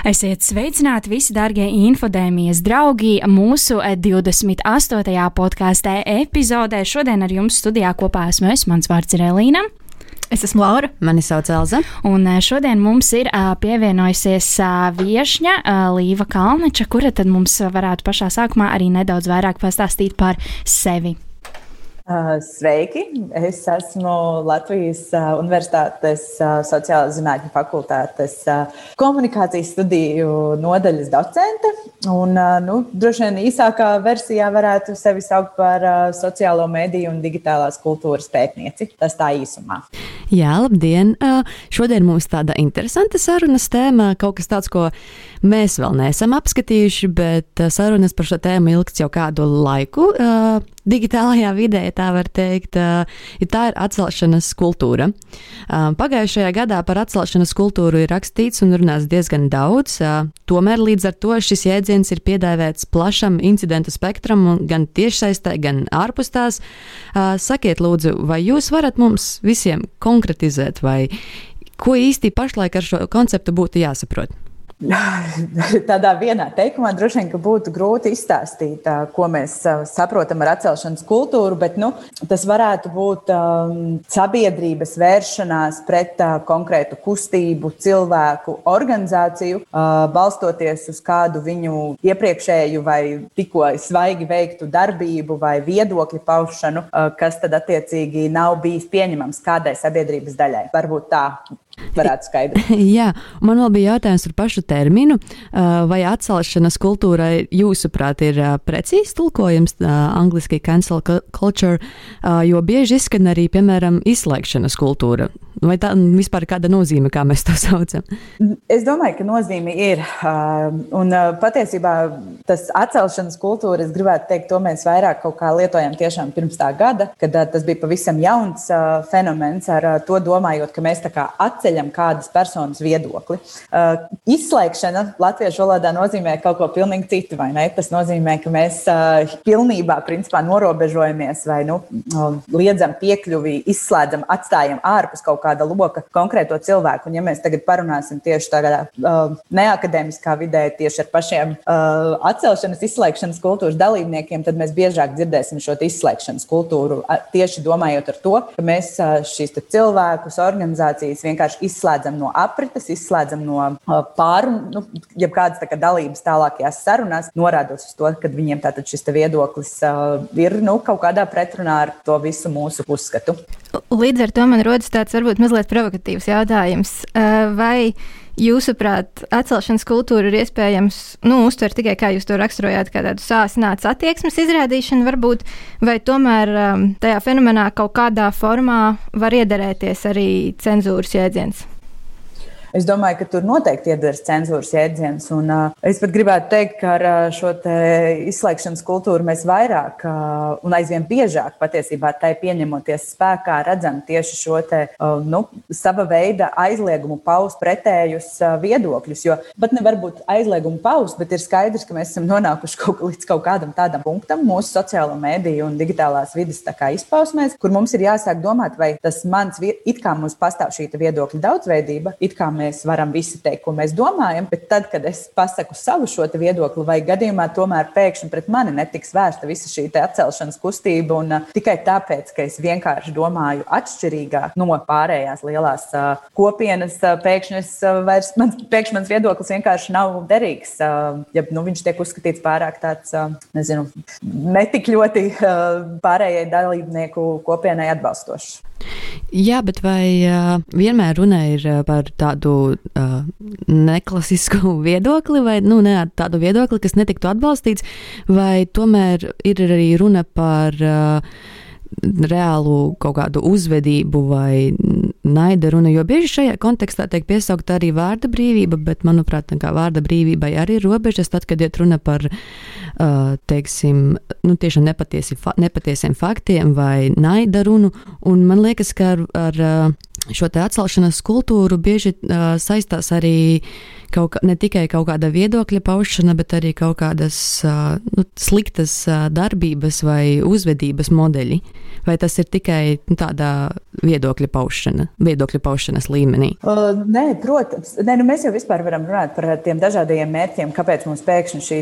Esiet sveicināti visi darbie infodēmijas draugi mūsu 28. podkāstē epizodē. Šodien ar jums studijā kopā esmu es, mans vārds ir Elīna. Es esmu Laura. Mani sauc Elza. Un šodien mums ir uh, pievienojusies viesņa Līva Kalneča, kura tad mums varētu pašā sākumā arī nedaudz vairāk pastāstīt par sevi. Sveiki! Es esmu Latvijas Universitātes sociālās zinātņu fakultātes komunikācijas studiju nodaļas docente. Un, nu, droši vien īsākā versijā varētu sevi saukt par sociālo mediju un digitālās kultūras pētnieci. Tas tā īsumā. Jā, labdien! Šodien mums tāda interesanta sarunas tēma, kaut kas tāds, ko mēs vēl neesam apskatījuši, bet sarunas par šo tēmu ilgts jau kādu laiku digitālajā vidē, tā var teikt, tā ir atcelšanas kultūra. Pagājušajā gadā par atcelšanas kultūru ir rakstīts un runāts diezgan daudz, tomēr līdz ar to šis jēdziens ir piedāvāts plašam incidentu spektram, gan tiešsaistē, gan ārpus tās. Sakiet, lūdzu, vai jūs varat mums visiem konkretizēt, vai ko īsti pašlaik ar šo konceptu būtu jāsaprot? Tādā vienā teikumā droši vien būtu grūti izstāstīt, ko mēs saprotam ar atcelšanas kultūru, bet nu, tas varētu būt um, sabiedrības vēršanās pret uh, konkrētu kustību, cilvēku, organizāciju, uh, balstoties uz kādu viņu iepriekšēju vai tikko svaigi veiktu darbību vai viedokļu paušanu, uh, kas tad attiecīgi nav bijis pieņemams kādai sabiedrības daļai. Varbūt tā varētu skaidrot. Jā, man vēl bija jautājums par pašu terminu. Vai atcelšanas kultūrai, jūsuprāt, ir precīzs tulkojums angliski cancel culture, jo bieži izskan arī, piemēram, izslēgšanas kultūra. Vai tā vispār ir kāda nozīme, kā mēs to saucam? Es domāju, ka nozīme ir. Un patiesībā tas atcelšanas kultūra, es gribētu teikt, to mēs vairāk lietojam tiešām pirms tā gada, kad tas bija pavisam jauns fenomens, ar to domājot, ka mēs tā kā atceļam kādas personas viedokli. Izslēgšana latviešu valodā nozīmē kaut ko pilnīgi citu, vai ne? Tas nozīmē, ka mēs pilnībā principā, norobežojamies vai nu, liedzam piekļuvi, izslēdzam, atstājam ārpus kaut kā kāda loka konkrēto cilvēku. Un, ja mēs tagad parunāsim tieši tādā uh, neakadēmiskā vidē, tieši ar pašiem uh, atcelšanas, izslēgšanas kultūras dalībniekiem, tad mēs biežāk dzirdēsim šo izslēgšanas kultūru. Tieši domājot ar to, ka mēs uh, šīs cilvēkus, organizācijas vienkārši izslēdzam no aprites, izslēdzam no uh, pārunu, nu, jebkādas tā dalības tālākajās sarunās, norādot uz to, ka viņiem šis viedoklis uh, ir nu, kaut kādā pretrunā ar to visu mūsu uzskatu. Līdz ar to man rodas tāds varbūt mazliet provokatīvs jautājums. Vai jūsuprāt, atcelšanas kultūra ir iespējams nu, uztvert tikai, kā jūs to raksturojāt, kā tādu sāsinātu attieksmes izrādīšanu, varbūt, vai tomēr tajā fenomenā kaut kādā formā var iederēties arī cenzūras jēdziens? Es domāju, ka tur noteikti iedars cenzūras jēdziens. Un, uh, es pat gribētu teikt, ka ar uh, šo izslēgšanas kultūru mēs vairāk uh, un aizvien biežāk patiesībā tai pieņemoties spēkā redzam tieši šo te, uh, nu, sava veida aizliegumu paust pretējus uh, viedokļus. Jo pat nevar būt aizliegumu paust, bet ir skaidrs, ka mēs esam nonākuši kaut, līdz kaut kādam tādam punktam mūsu sociālo mediju un digitālās vidas izpausmēs, kur mums ir jāsāk domāt, vai tas mans, it kā mums pastāv šī viedokļa daudzveidība, it kā mēs varam visi teikt, ko mēs domājam, bet tad, kad es pasaku savu šo viedokli, vai gadījumā tomēr pēkšņi pret mani netiks vērsta visa šī atcelšanas kustība, un uh, tikai tāpēc, ka es vienkārši domāju atšķirīgāk no pārējās lielās uh, kopienas, uh, pēkšņi, uh, vairs, man, pēkšņi mans viedoklis vienkārši nav derīgs. Uh, ja nu, viņš tiek uzskatīts pārāk tāds, uh, nezinu, netik ļoti uh, pārējai dalībnieku kopienai atbalstošs. Jā, bet vai uh, vienmēr runa ir par tādu uh, neklasisku viedokli, vai nu, ne, tādu viedokli, kas netiktu atbalstīts, vai tomēr ir arī runa par uh, reālu kaut kādu uzvedību vai naida runa, jo bieži šajā kontekstā tiek piesaukta arī vārda brīvība, bet, manuprāt, vārda brīvībai arī ir robežas, tad, kad iet runa par, teiksim, nu, tiešām nepatiesi, nepatiesiem faktiem vai naida runu, un man liekas, ka ar, ar šo te atcelšanas kultūru bieži uh, saistās arī kaut ne tikai kaut kāda viedokļa paušana, bet arī kaut kādas uh, nu, sliktas uh, darbības vai uzvedības modeļi. Vai tas ir tikai nu, tādā viedokļa paušana, viedokļa paušanas līmenī? Uh, nē, protams. Nē, nu mēs jau vispār varam runāt par tiem dažādiem mērķiem, kāpēc mums pēkšņi šī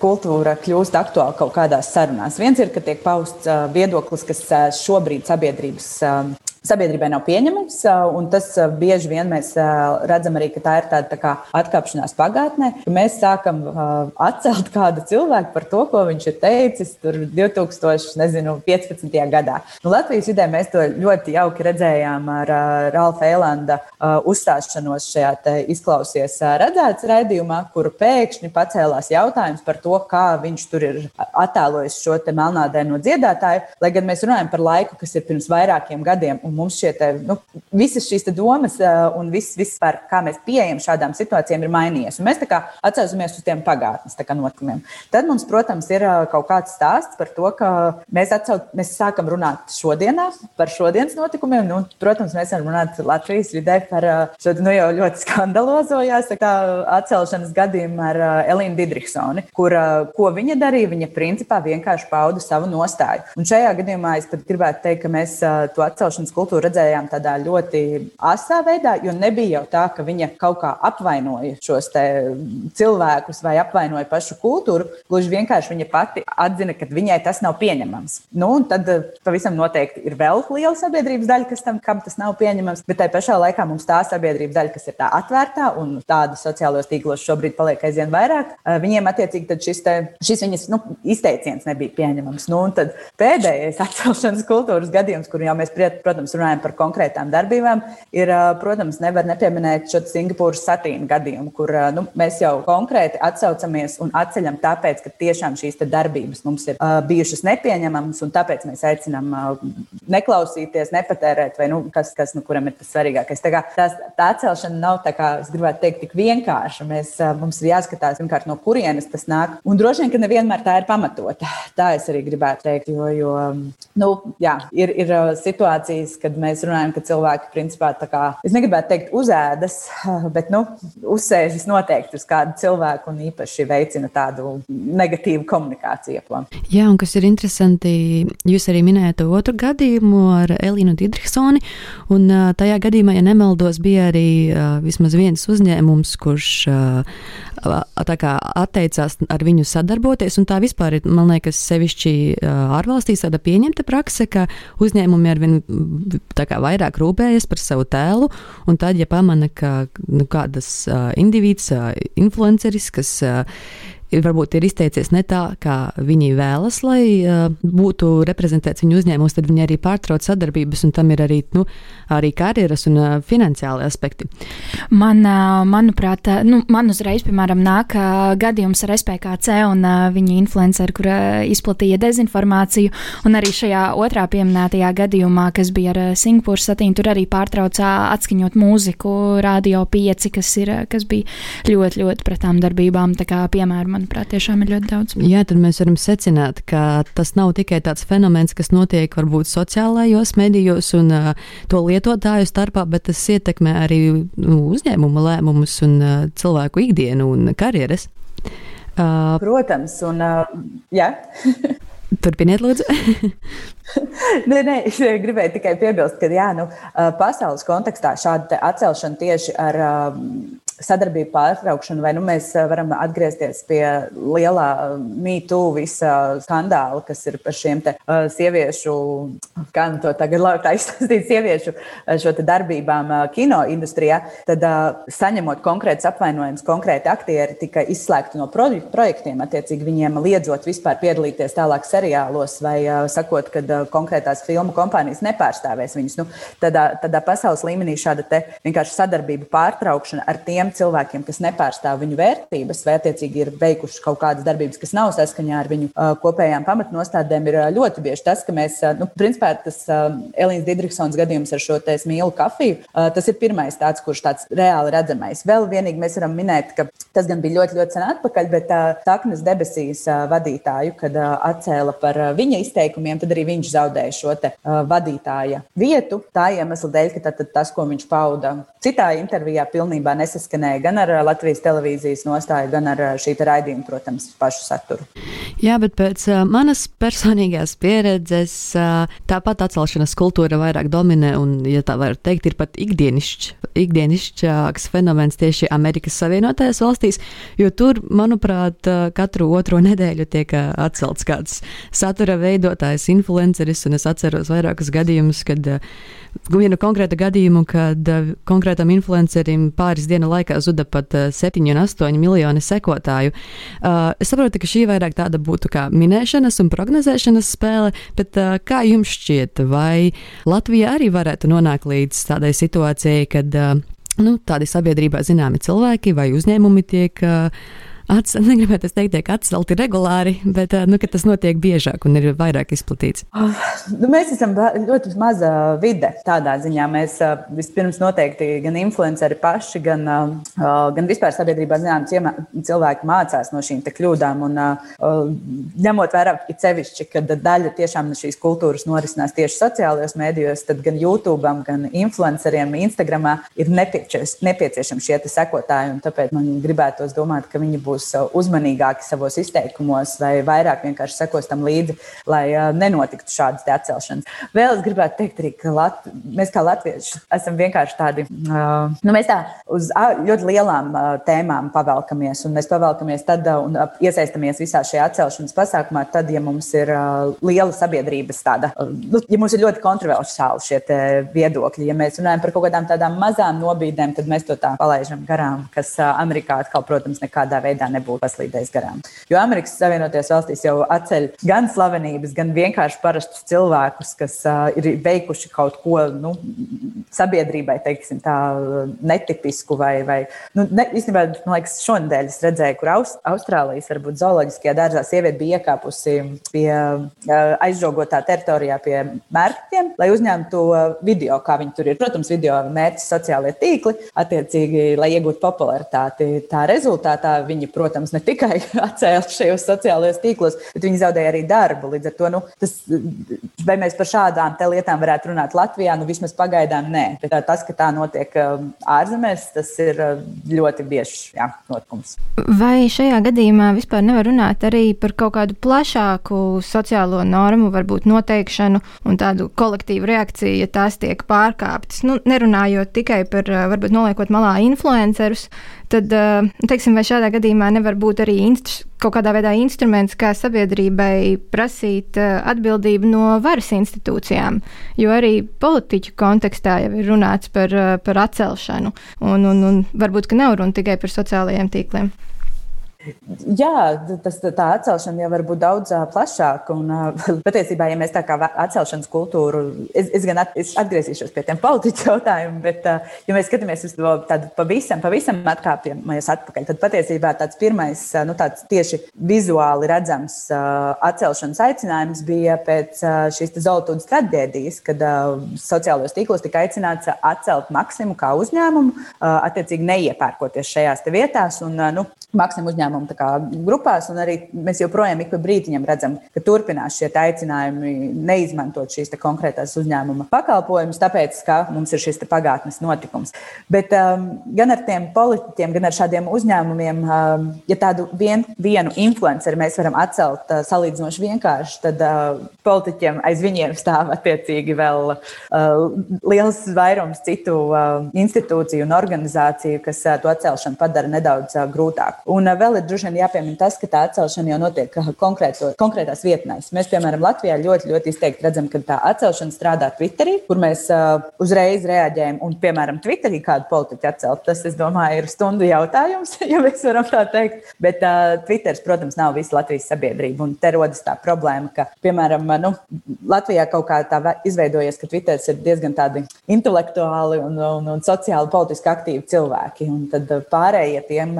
kultūra kļūst aktuāla kaut kādās sarunās. Viens ir, ka tiek pausts uh, viedoklis, kas uh, šobrīd sabiedrības sabiedrībai nav pieņemams. Tas bieži vien mēs redzam arī, ka tā ir tāda tā kā atkāpšanās pagātnē, mēs sākam atcelt kādu cilvēku par to, ko viņš ir teicis 2015. gadā. Nu, Latvijas vidē mēs to ļoti jauki redzējām ar Ralfa Eilanda uzstāšanos šajā izklausies redzēts raidījumā, kur pēkšņi pacēlās jautājums par to, kā viņš tur ir attēlojis šo melnādaino dziedātāju, lai gan mēs runājam par laiku, kas ir pirms vairākiem gadiem. Un mums šie te, nu, visas šīs domas un viss, viss par kā mēs pieejam šādām situācijām ir mainījies. Un mēs atcaucamies uz tiem pagātnes notikumiem. Tad mums, protams, ir kaut kāds stāsts par to, ka mēs, atcauc, mēs sākam runāt šodienā par šodienas notikumiem. Nu, protams, mēs varam runāt Latvijas vidē par šo nu, jau ļoti skandalozo jāsaka, atcelšanas gadījumu ar Elīnu Didriksoni, kur, ko viņa darīja. Viņa principā vienkārši pauda savu nostāju. Un šajā gadījumā es pat gribētu teikt, ka mēs to atcelšanas kultūru redzējām tādā ļoti asā veidā, jo nebija jau tā, ka viņa kaut kā apvainoja šos cilvēkus vai apvainoja pašu kultūru. Gluži vienkārši viņa pati atzina, ka viņai tas nav pieņemams. Nu, tad eh, pavisam noteikti ir vēl liela sabiedrības daļa, kas tam, tas nav pieņemams, bet tajā pašā laikā mums tā sabiedrības daļa, kas ir tā atvērtā un tāda sociālajos tīklos šobrīd paliek aizvien vairāk, eh, viņiem attiecīgi šis, te, šis viņas nu, izteiciens nebija pieņemams. Nu, pēdējais atcelšanas kultūras gadījums, kur jau mēs, protams, protams, runājam par konkrētām darbībām, ir, protams, nevar nepieminēt šo Singapūras satīna gadījumu, kur nu, mēs jau konkrēti atsaucamies un atceļam tāpēc, ka tiešām šīs darbības mums ir uh, bijušas nepieņemamas, un tāpēc mēs aicinām uh, neklausīties, nepatērēt, vai nu, kas, kas nu, kuram ir tas svarīgākais. Tā, kā, tās, tā atcelšana nav tā, kā es gribētu teikt, tik vienkārša. Mēs, uh, mums ir jāskatās, pirmkārt, no kurienes tas nāk, un droši vien, ka nevienmēr tā ir pamatota. Tā es arī gribētu teikt, jo, jo nu, jā, ir, ir situācijas, kad mēs runājam, ka cilvēki principā tā kā, es negribētu teikt, uzēdas, bet nu, uzsēžas noteikti uz kādu cilvēku un īpaši veicina tādu negatīvu komunikāciju. Jā, un kas ir interesanti, jūs arī minējāt otru gadījumu ar Elīnu Didriksoni, un tajā gadījumā, ja nemaldos, bija arī vismaz viens uzņēmums, kurš kā, atteicās ar viņu sadarboties, tā vispār ir, man liekas, sevišķi ārvalstīs tāda pieņemta prakse, ka uzņēmumi ar vien vairāk rūpējas par savu tēlu, un tad, ja pamana, ka nu, kādas uh, indivīds, uh, influenceris, kas uh, varbūt ir izteicies ne tā, kā viņi vēlas, lai uh, būtu reprezentēts viņu uzņēmums, tad viņi arī pārtrauc sadarbības, un tam ir arī, nu, arī karjeras un uh, finansiāli aspekti. Man, uh, manuprāt, nu, man uzreiz, piemēram, nāk gadījums ar SPKC un viņa influenceru, kur izplatīja dezinformāciju, un arī šajā otrā pieminētajā gadījumā, kas bija ar Singapūras satīnu, tur arī pārtraucā atskaņot mūziku Radio 5, kas, ir, kas bija ļoti, ļoti pret tām darbībām, tā kā piemēram, manuprāt, tiešām ir ļoti daudz. Jā, tad mēs varam secināt, ka tas nav tikai tāds fenomens, kas notiek varbūt sociālajos medijos un uh, to lietotāju starpā, bet tas ietekmē arī nu, uzņēmuma lēmumus un uh, cilvēku ikdienu un karjeras. Uh, Protams, un uh, jā. Turpiniet, lūdzu. nē, nē, es gribēju tikai piebilst, ka jā, nu, pasaules kontekstā šāda atcelšana tieši ar sadarbību pārtraukšanu, vai nu mēs eh, varam atgriezties pie lielā mītū visa skandāla, kas ir par šiem te, uh, sieviešu, kā nu to tagad labi izstāstīt, sieviešu šo darbībām uh, kino industrijā, tad uh, saņemot konkrēts apvainojums, konkrēti aktieri tika izslēgti no projektiem, attiecīgi viņiem liedzot vispār piedalīties tālāk seriālos vai sakot, ka konkrētās filmu kompānijas nepārstāvēs viņus. Nu, tādā, tādā pasaules līmenī šāda vienkārši sadarbība pārtraukšana ar tiem tiem cilvēkiem, kas nepārstāv viņu vērtības, vai attiecīgi ir veikuši kaut kādas darbības, kas nav saskaņā ar viņu kopējām pamatnostādēm, ir ļoti bieži tas, ka mēs, nu, principā, tas Elīnas Didriksons gadījums ar šo te mīlu kafiju, tas ir pirmais tāds, kurš tāds reāli redzamais. Vēl vienīgi mēs varam minēt, ka tas gan bija ļoti, ļoti sen atpakaļ, bet uh, Taknas debesīs uh, vadītāju, kad uh, atcēla par uh, viņa izteikumiem, tad arī viņš zaudēja šo te, uh, vadītāja vietu. Tā iemesla dēļ, ka tad, tad tas, ko viņš pauda citā intervijā, pilnībā nesaskanēja gan ar Latvijas televīzijas nostāju, gan ar šī raidījuma, protams, pašu saturu. Jā, bet pēc uh, manas personīgās pieredzes uh, tāpat atcelšanas kultūra vairāk dominē un, ja tā var teikt, ir pat ikdienišķs, ikdienišķāks fenomens tieši Amerikas Savienotajās valstīs, jo tur, manuprāt, katru otro nedēļu tiek atcelts kāds satura veidotājs, influenceris, un es atceros vairākus gadījumus, kad vienu konkrētu gadījumu, kad konkrētam influencerim pāris dienu laikā zuda pat uh, 7 un 8 miljoni sekotāju. Es saprotu, ka šī vairāk tāda būtu kā minēšanas un prognozēšanas spēle, bet kā jums šķiet, vai Latvija arī varētu nonākt līdz tādai situācijai, kad nu, tādi sabiedrībā zināmi cilvēki vai uzņēmumi tiek uh, atcelt, negribētu teikt, tiek atcelti regulāri, bet nu, tas notiek biežāk un ir vairāk izplatīts? Oh, nu, mēs esam ļoti maza vide tādā ziņā. Mēs vispirms noteikti gan influenceri paši, gan, gan vispār sabiedrībā zinām, cilvēki mācās no šīm kļūdām. Un, ņemot vērā, it sevišķi, ka daļa tiešām šīs kultūras norisinās tieši sociālajos mēdījos, tad gan YouTube, gan influenceriem Instagramā ir nepieciešami šie sekotāji. Tāpēc man gribētos domāt, ka viņi būs būs uh, uzmanīgāki savos izteikumos vai vairāk vienkārši sekos tam līdzi, lai uh, nenotiktu šādas atcelšanas. Vēl es gribētu teikt, arī, ka Lat mēs kā latvieši esam vienkārši tādi, uh, nu, mēs tā uz ļoti lielām tēmām pavelkamies, un mēs pavelkamies tad un iesaistamies visā šajā atcelšanas pasākumā, tad, ja mums ir liela sabiedrības tāda, nu, ja mums ir ļoti kontroversiāli šie viedokļi, ja mēs runājam par kaut kādām tādām mazām nobīdēm, tad mēs to tā palaidām garām, kas Amerikā atkal, protams, nekādā veidā nebūtu paslīdējis garām. Jo Amerikas Savienotajās valstīs jau atceļ gan slavenības, gan vienkārši parastus cilvēkus, kas uh, ir veikuši kaut ko nu, sabiedrībai, teiksim, tā netipisku vai, vai nu, ne, īstenībā, man liekas, šonadēļ es redzēju, kur Aust Austrālijas, varbūt zooloģiskajā dārzā sieviete bija iekāpusi pie uh, aizžogotā teritorijā pie mērķiem, lai uzņemtu video, kā viņi tur ir. Protams, video mērķis sociālajie tīkli, attiecīgi, lai iegūtu popularitāti. Tā rezultātā viņi protams, ne tikai atcēla šajos sociālajos tīklos, bet viņi zaudēja arī darbu. Līdz ar to, nu, tas, vai mēs par šādām lietām varētu runāt Latvijā, nu vismaz pagaidām nē. Bet tas, ka tā notiek ārzemēs, tas ir ļoti biežs jā, notikums. Vai šajā gadījumā vispār nevar runāt arī par kaut kādu plašāku sociālo normu, varbūt noteikšanu un tādu kolektīvu reakciju, ja tās tiek pārkāptas? Nu, nerunājot tikai par, varbūt noliekot malā influencerus, tad, uh, teiksim, vai šādā gadījumā nevar būt arī kaut kādā veidā instruments, kā sabiedrībai prasīt uh, atbildību no varas institūcijām, jo arī politiķu kontekstā jau ir runāts par, uh, par atcelšanu, un, un, un varbūt, ka nav runa tikai par sociālajiem tīkliem. Jā, tas, tā atcelšana jau var būt daudz plašāka. Un, patiesībā, ja mēs tā kā atcelšanas kultūru, es, es gan at, es atgriezīšos pie tiem politiķu jautājumiem, bet, ja mēs skatāmies uz to tādu pavisam, pavisam atkāpjamies atpakaļ, tad patiesībā tāds pirmais, nu, tāds tieši vizuāli redzams atcelšanas aicinājums bija pēc šīs Zoltūdas traģēdijas, kad sociālajos tīklos tika aicināts atcelt maksimumu kā uzņēmumu, attiecīgi neiepērkoties šajās vietās. Un, nu, maksimumu uzņēmumu uzņēmumu grupās, un arī mēs joprojām ik pa brītiņam redzam, ka turpinās šie aicinājumi neizmantot šīs konkrētās uzņēmuma pakalpojumus, tāpēc, ka mums ir šis pagātnes notikums. Bet um, gan ar tiem politiķiem, gan ar šādiem uzņēmumiem, um, ja tādu vien, vienu influenceru mēs varam atcelt uh, salīdzinoši vienkārši, tad uh, politiķiem aiz viņiem stāv attiecīgi vēl uh, liels vairums citu uh, institūciju un organizāciju, kas uh, to atcelšanu padara nedaudz uh, grūtāku. Un vēl ir droši vien jāpiemina tas, ka tā atcelšana jau notiek konkrēto, konkrētās vietnēs. Mēs, piemēram, Latvijā ļoti, ļoti izteikti redzam, ka tā atcelšana strādā Twitterī, kur mēs uh, uzreiz reaģējam. Un, piemēram, Twitterī kādu politiķu atcelt, tas, es domāju, ir stundu jautājums, ja mēs varam tā teikt. Bet uh, Twitters, protams, nav visa Latvijas sabiedrība. Un te rodas tā problēma, ka, piemēram, nu, Latvijā kaut kā tā izveidojies, ka Twitters ir diezgan tādi intelektuāli un, un, un sociāli politiski aktīvi cilvēki. Un tad pārējie tiem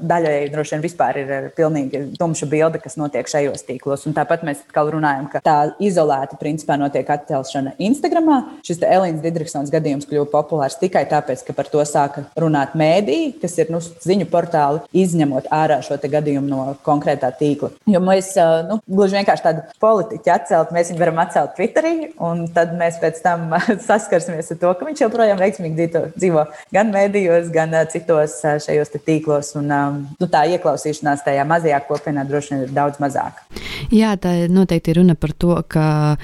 daļai droši vien vispār ir pilnīgi tumša bilde, kas notiek šajos tīklos. Un tāpat mēs atkal runājam, ka tā izolēta principā notiek atcelšana Instagramā. Šis Elīnas Didriksons gadījums kļuva populārs tikai tāpēc, ka par to sāka runāt mēdī, kas ir nu, ziņu portāli, izņemot ārā šo gadījumu no konkrētā tīkla. Jo mēs nu, gluži vienkārši tādu politiķu atcelt, mēs viņu varam atcelt Twitterī, un tad mēs pēc tam saskarsimies ar to, ka viņš joprojām veiksmīgi dzīvo gan mēdījos, gan citos šajos tīklos. Un, nu, tā ieklausīšanās tajā mazajā kopienā droši vien ir daudz mazāka. Jā, tā noteikti ir runa par to, ka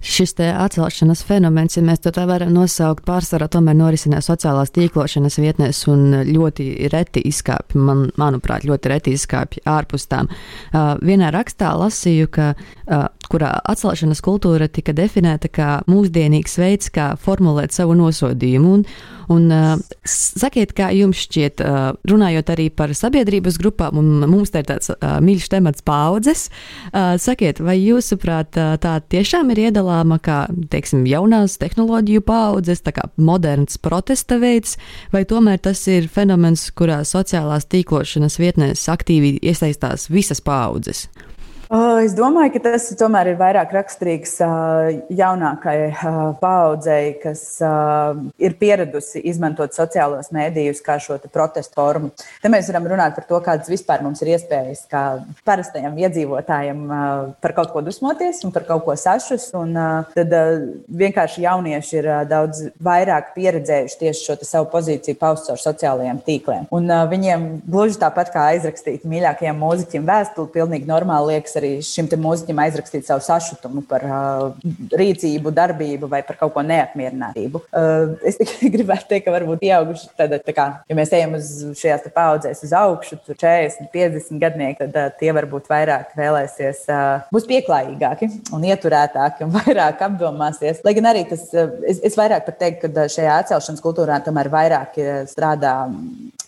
šis atcelšanas fenomens, ja mēs to tā varam nosaukt, pārsvarā tomēr norisinās sociālās tīklošanas vietnēs un ļoti reti izkāpj, man, manuprāt, ļoti reti izkāpj ārpus tām. Uh, vienā rakstā lasīju, ka, kurā atcelšanas kultūra tika definēta kā mūsdienīgs veids, kā formulēt savu nosodījumu. Un, Un, sakiet, kā jums šķiet, runājot arī par sabiedrības grupām, un mums te ir tāds mīļš temats paudzes. Sakiet, vai jūsuprāt, tā tiešām ir iedalāma kā, teiksim, jaunās tehnoloģiju paudzes, tā kā moderns protesta veids, vai tomēr tas ir fenomens, kurā sociālās tīklošanas vietnēs aktīvi iesaistās visas paudzes? Es domāju, ka tas tomēr ir vairāk raksturīgs jaunākajai paudzei, kas ir pieradusi izmantot sociālos mēdījus kā šo protestu formu. Te mēs varam runāt par to, kādas vispār mums ir iespējas, kā parastajam iedzīvotājam, par kaut ko dusmoties un par kaut ko sašus. Un tad vienkārši jaunieši ir daudz vairāk pieredzējuši tieši šo savu pozīciju paust caur sociālajiem tīkliem. Un viņiem gluži tāpat kā aizrakstīt mīļākajiem mūziķiem vēstuli, pilnīgi normāli liekas arī šim mūziķim aizrakstīt savu sašutumu par uh, rīcību, darbību vai par kaut ko neapmierinātību. Uh, es gribētu teikt, ka varbūt pieauguši, tad, tā kā, ja mēs ejam uz šajās paudzēs uz augšu, tur 40, 50 gadnieki, tad uh, tie varbūt vairāk vēlēsies, uh, būs pieklājīgāki un ieturētāki un vairāk apdomāsies. Lai gan arī tas, uh, es, es vairāk pat teiktu, ka šajā atcelšanas kultūrā tomēr vairāk strādā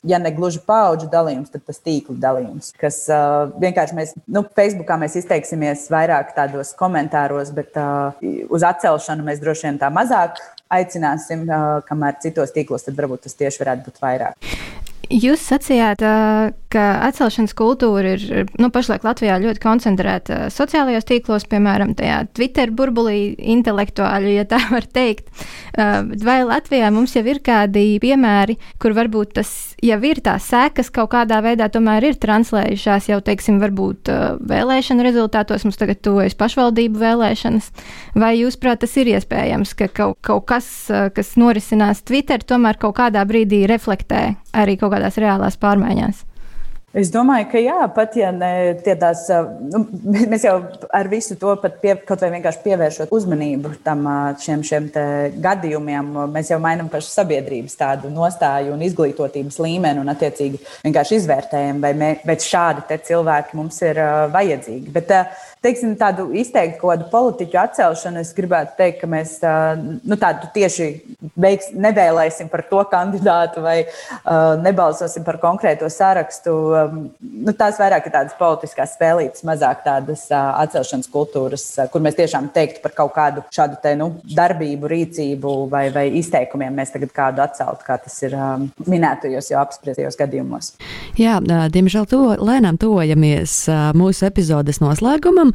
ja ne gluži paudžu dalījums, tad tas tīklu dalījums, kas uh, vienkārši mēs, nu, Facebookā mēs izteiksimies vairāk tādos komentāros, bet uh, uz atcelšanu mēs droši vien tā mazāk aicināsim, uh, kamēr citos tīklos tad varbūt tas tieši varētu būt vairāk. Jūs sacījāt, ka atcelšanas kultūra ir nu, pašlaik Latvijā ļoti koncentrēta sociālajos tīklos, piemēram, tajā Twitter burbulī, intelektuāļi, ja tā var teikt. Vai Latvijā mums jau ir kādi piemēri, kur varbūt tas jau ir tās sekas kaut kādā veidā tomēr ir translējušās jau, teiksim, varbūt vēlēšana rezultātos, mums tagad tuvojas pašvaldību vēlēšanas, vai jūs prāt tas ir iespējams, ka kaut, kaut kas, kas norisinās Twitter, tomēr kaut kādā brīdī reflektē arī kaut kādās reālās pārmaiņās? Es domāju, ka jā, pat ja ne tādās, nu, mēs jau ar visu to pie, kaut vai vienkārši pievēršot uzmanību tam šiem, šiem gadījumiem, mēs jau mainām pašu sabiedrības tādu nostāju un izglītotības līmeni un attiecīgi vienkārši izvērtējam, vai, mē, vai šādi cilvēki mums ir vajadzīgi. Bet, teiksim, tādu izteiktu kādu politiķu atcelšanu, es gribētu teikt, ka mēs nu, tādu tieši veiks, nevēlēsim par to kandidātu vai nebalsosim par konkrēto sarakstu. Nu, tās vairāk ir tādas politiskās spēlītas, mazāk tādas uh, atcelšanas kultūras, uh, kur mēs tiešām teiktu par kaut kādu šādu te, nu, darbību, rīcību vai, vai izteikumiem. Mēs tagad kādu atceltu, kā tas ir um, minētajos jau apspriestajos gadījumos. Jā, diemžēl to, lēnām tojamies mūsu epizodes noslēgumam.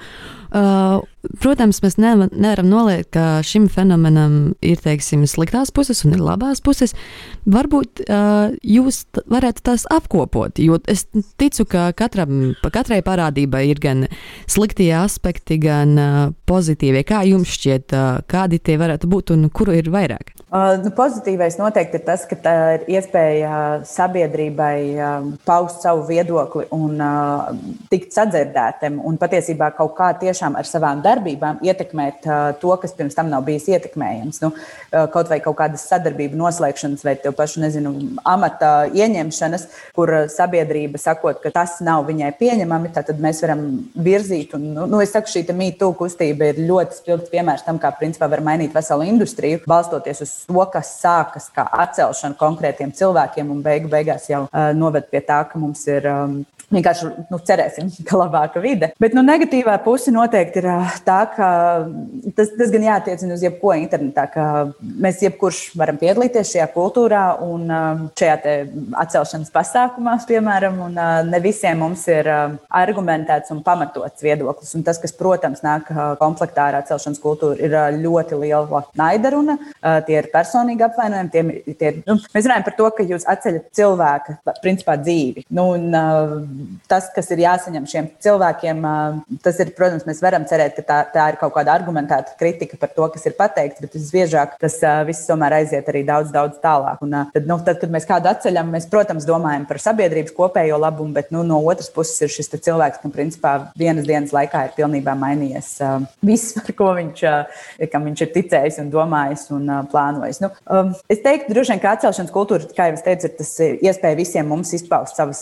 Uh, protams, mēs nevaram noliekt, ka šim fenomenam ir teiksim, sliktās puses un ir labās puses. Varbūt uh, jūs varētu tās apkopot, jo es ticu, ka katram, katrai parādībai ir gan sliktie aspekti, gan uh, pozitīvie. Kā jums šķiet, uh, kādi tie varētu būt un kuru ir vairāk? Uh, nu, pozitīvais noteikti ir tas, ka tā ir iespēja sabiedrībai uh, paust savu viedokli un uh, tikt sadzirdētam, un patiesībā kaut kā tiešām ar savām darbībām ietekmēt uh, to, kas pirms tam nav bijis ietekmējams. Nu, kaut vai kaut kādas sadarbību noslēgšanas, vai tev pašu, nezinu, amata ieņemšanas, kur sabiedrība sakot, ka tas nav viņai pieņemami, tad mēs varam virzīt. Un, nu, nu, es saku, šī mītū kustība ir ļoti spilgts piemērs tam, kā principā var mainīt veselu industriju, balstoties uz to, kas sākas kā atcelšana konkrētiem cilvēkiem un beigu beigās jau uh, noved pie tā, ka mums ir um, Vienkārši nu, cerēsim, ka labāka vide. Bet nu, negatīvā puse noteikti ir tā, ka tas, tas gan jātiecina uz jebko internetā, ka mēs jebkurš varam piedalīties šajā kultūrā un šajā atcelšanas pasākumā, piemēram, un ne visiem mums ir argumentēts un pamatots viedoklis. Un tas, kas, protams, nāk komplektā ar atcelšanas kultūru, ir ļoti liela naida runa. Tie ir personīgi apvainojumi. Tie, tie, nu, mēs runājam par to, ka jūs atceļat cilvēka principā, dzīvi. Nu, un, tas, kas ir jāsaņem šiem cilvēkiem, tas ir, protams, mēs varam cerēt, ka tā, tā ir kaut kāda argumentēta kritika par to, kas ir pateikts, bet visbiežāk tas viss tomēr aiziet arī daudz, daudz tālāk. Un, tad, nu, tad, kad mēs kādu atceļam, mēs, protams, domājam par sabiedrības kopējo labumu, bet nu, no otras puses ir šis cilvēks, kam principā vienas dienas laikā ir pilnībā mainījies viss, par ko viņš, uh, viņš ir ticējis un domājis un plānojis. Nu, um, es teiktu, droši vien, ka atcelšanas kultūra, kā jau es teicu, ir tas iespēja visiem mums izpaust savas,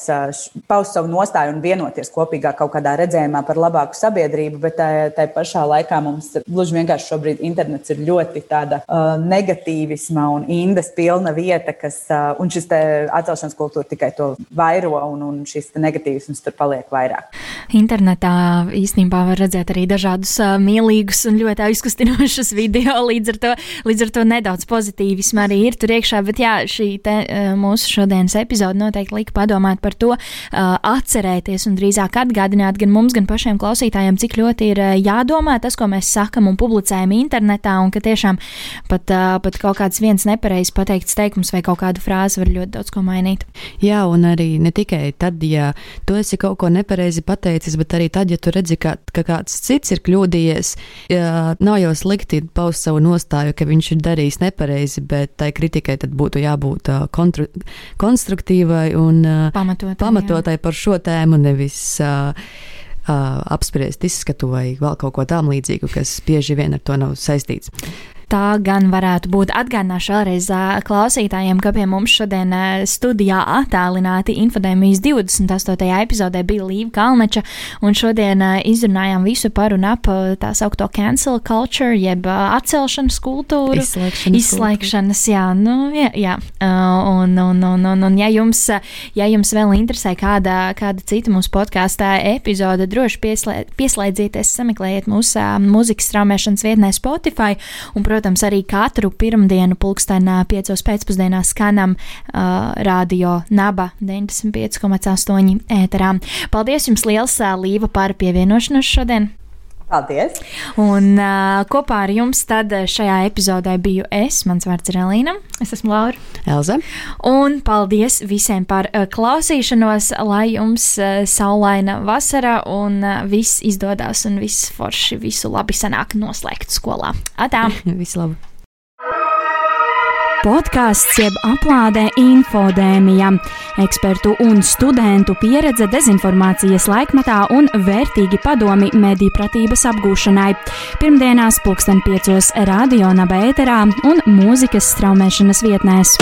paust savu savu nostāju un vienoties kopīgā kaut kādā redzējumā par labāku sabiedrību, bet tā, tā pašā laikā mums gluži vienkārši šobrīd internets ir ļoti tāda uh, negatīvisma un indas pilna vieta, kas, uh, un šis atcelšanas kultūra tikai to vairo, un, un šis negatīvisms tur paliek vairāk. Internetā īstenībā var redzēt arī dažādus uh, mīlīgus un ļoti aizkustinošus video, līdz ar to, līdz ar to nedaudz pozitīvisma arī ir tur iekšā, bet jā, šī te, uh, mūsu šodienas epizode noteikti lika padomāt par to, uh, atcerēties un drīzāk atgādināt gan mums, gan pašiem klausītājiem, cik ļoti ir eh, jādomā tas, ko mēs sakam un publicējam internetā, un ka tiešām pat, eh, pat kaut kāds viens nepareizs pateikts teikums vai kaut kāda frāze var ļoti daudz ko mainīt. Jā, un arī ne tikai tad, ja tu esi kaut ko nepareizi pateicis, bet arī tad, ja tu redzi, ka, ka kāds cits ir kļūdījies, jā, nav jau slikti paust savu nostāju, ka viņš ir darījis nepareizi, bet tai kritikai tad būtu jābūt uh, kontru, konstruktīvai un pamatotai, pamatotai par šo tēmu, nevis uh, uh, apspriest izskatu vai vēl kaut ko tam līdzīgu, kas bieži vien ar to nav saistīts tā gan varētu būt. Atgādināšu vēlreiz klausītājiem, ka pie mums šodien studijā attēlināti infodēmijas 28. epizodē bija Līva Kalneča, un šodien izrunājām visu par un ap tā saukto cancel culture, jeb atcelšanas kultūru. Izslēgšanas. Izslēgšanas, jā, nu, jā, jā. Un, un, un, un, un ja, jums, ja jums vēl interesē kāda, kāda cita mūsu podkāstā epizode, droši pieslē, pieslēdzieties, sameklējiet mūsu mūzikas straumēšanas vietnē Spotify. Un, protams, protams, arī katru pirmdienu pulkstenā piecos pēcpusdienā skanam uh, radio Naba 95,8 ēterā. Paldies jums liels, Līva, par pievienošanos šodien! Paldies! Un uh, kopā ar jums tad šajā epizodē biju es, mans vārds ir Elīna. Es esmu Laura. Elza. Un paldies visiem par uh, klausīšanos, lai jums uh, saulaina vasara un uh, viss izdodas un viss forši, visu labi sanāk noslēgt skolā. Atā! visu labu! Podkāsts jeb aplādē infodēmija, ekspertu un studentu pieredze dezinformācijas laikmetā un vērtīgi padomi mediju pratības apgūšanai. Pirmdienās pulksten piecos radio nabēterā un mūzikas straumēšanas vietnēs.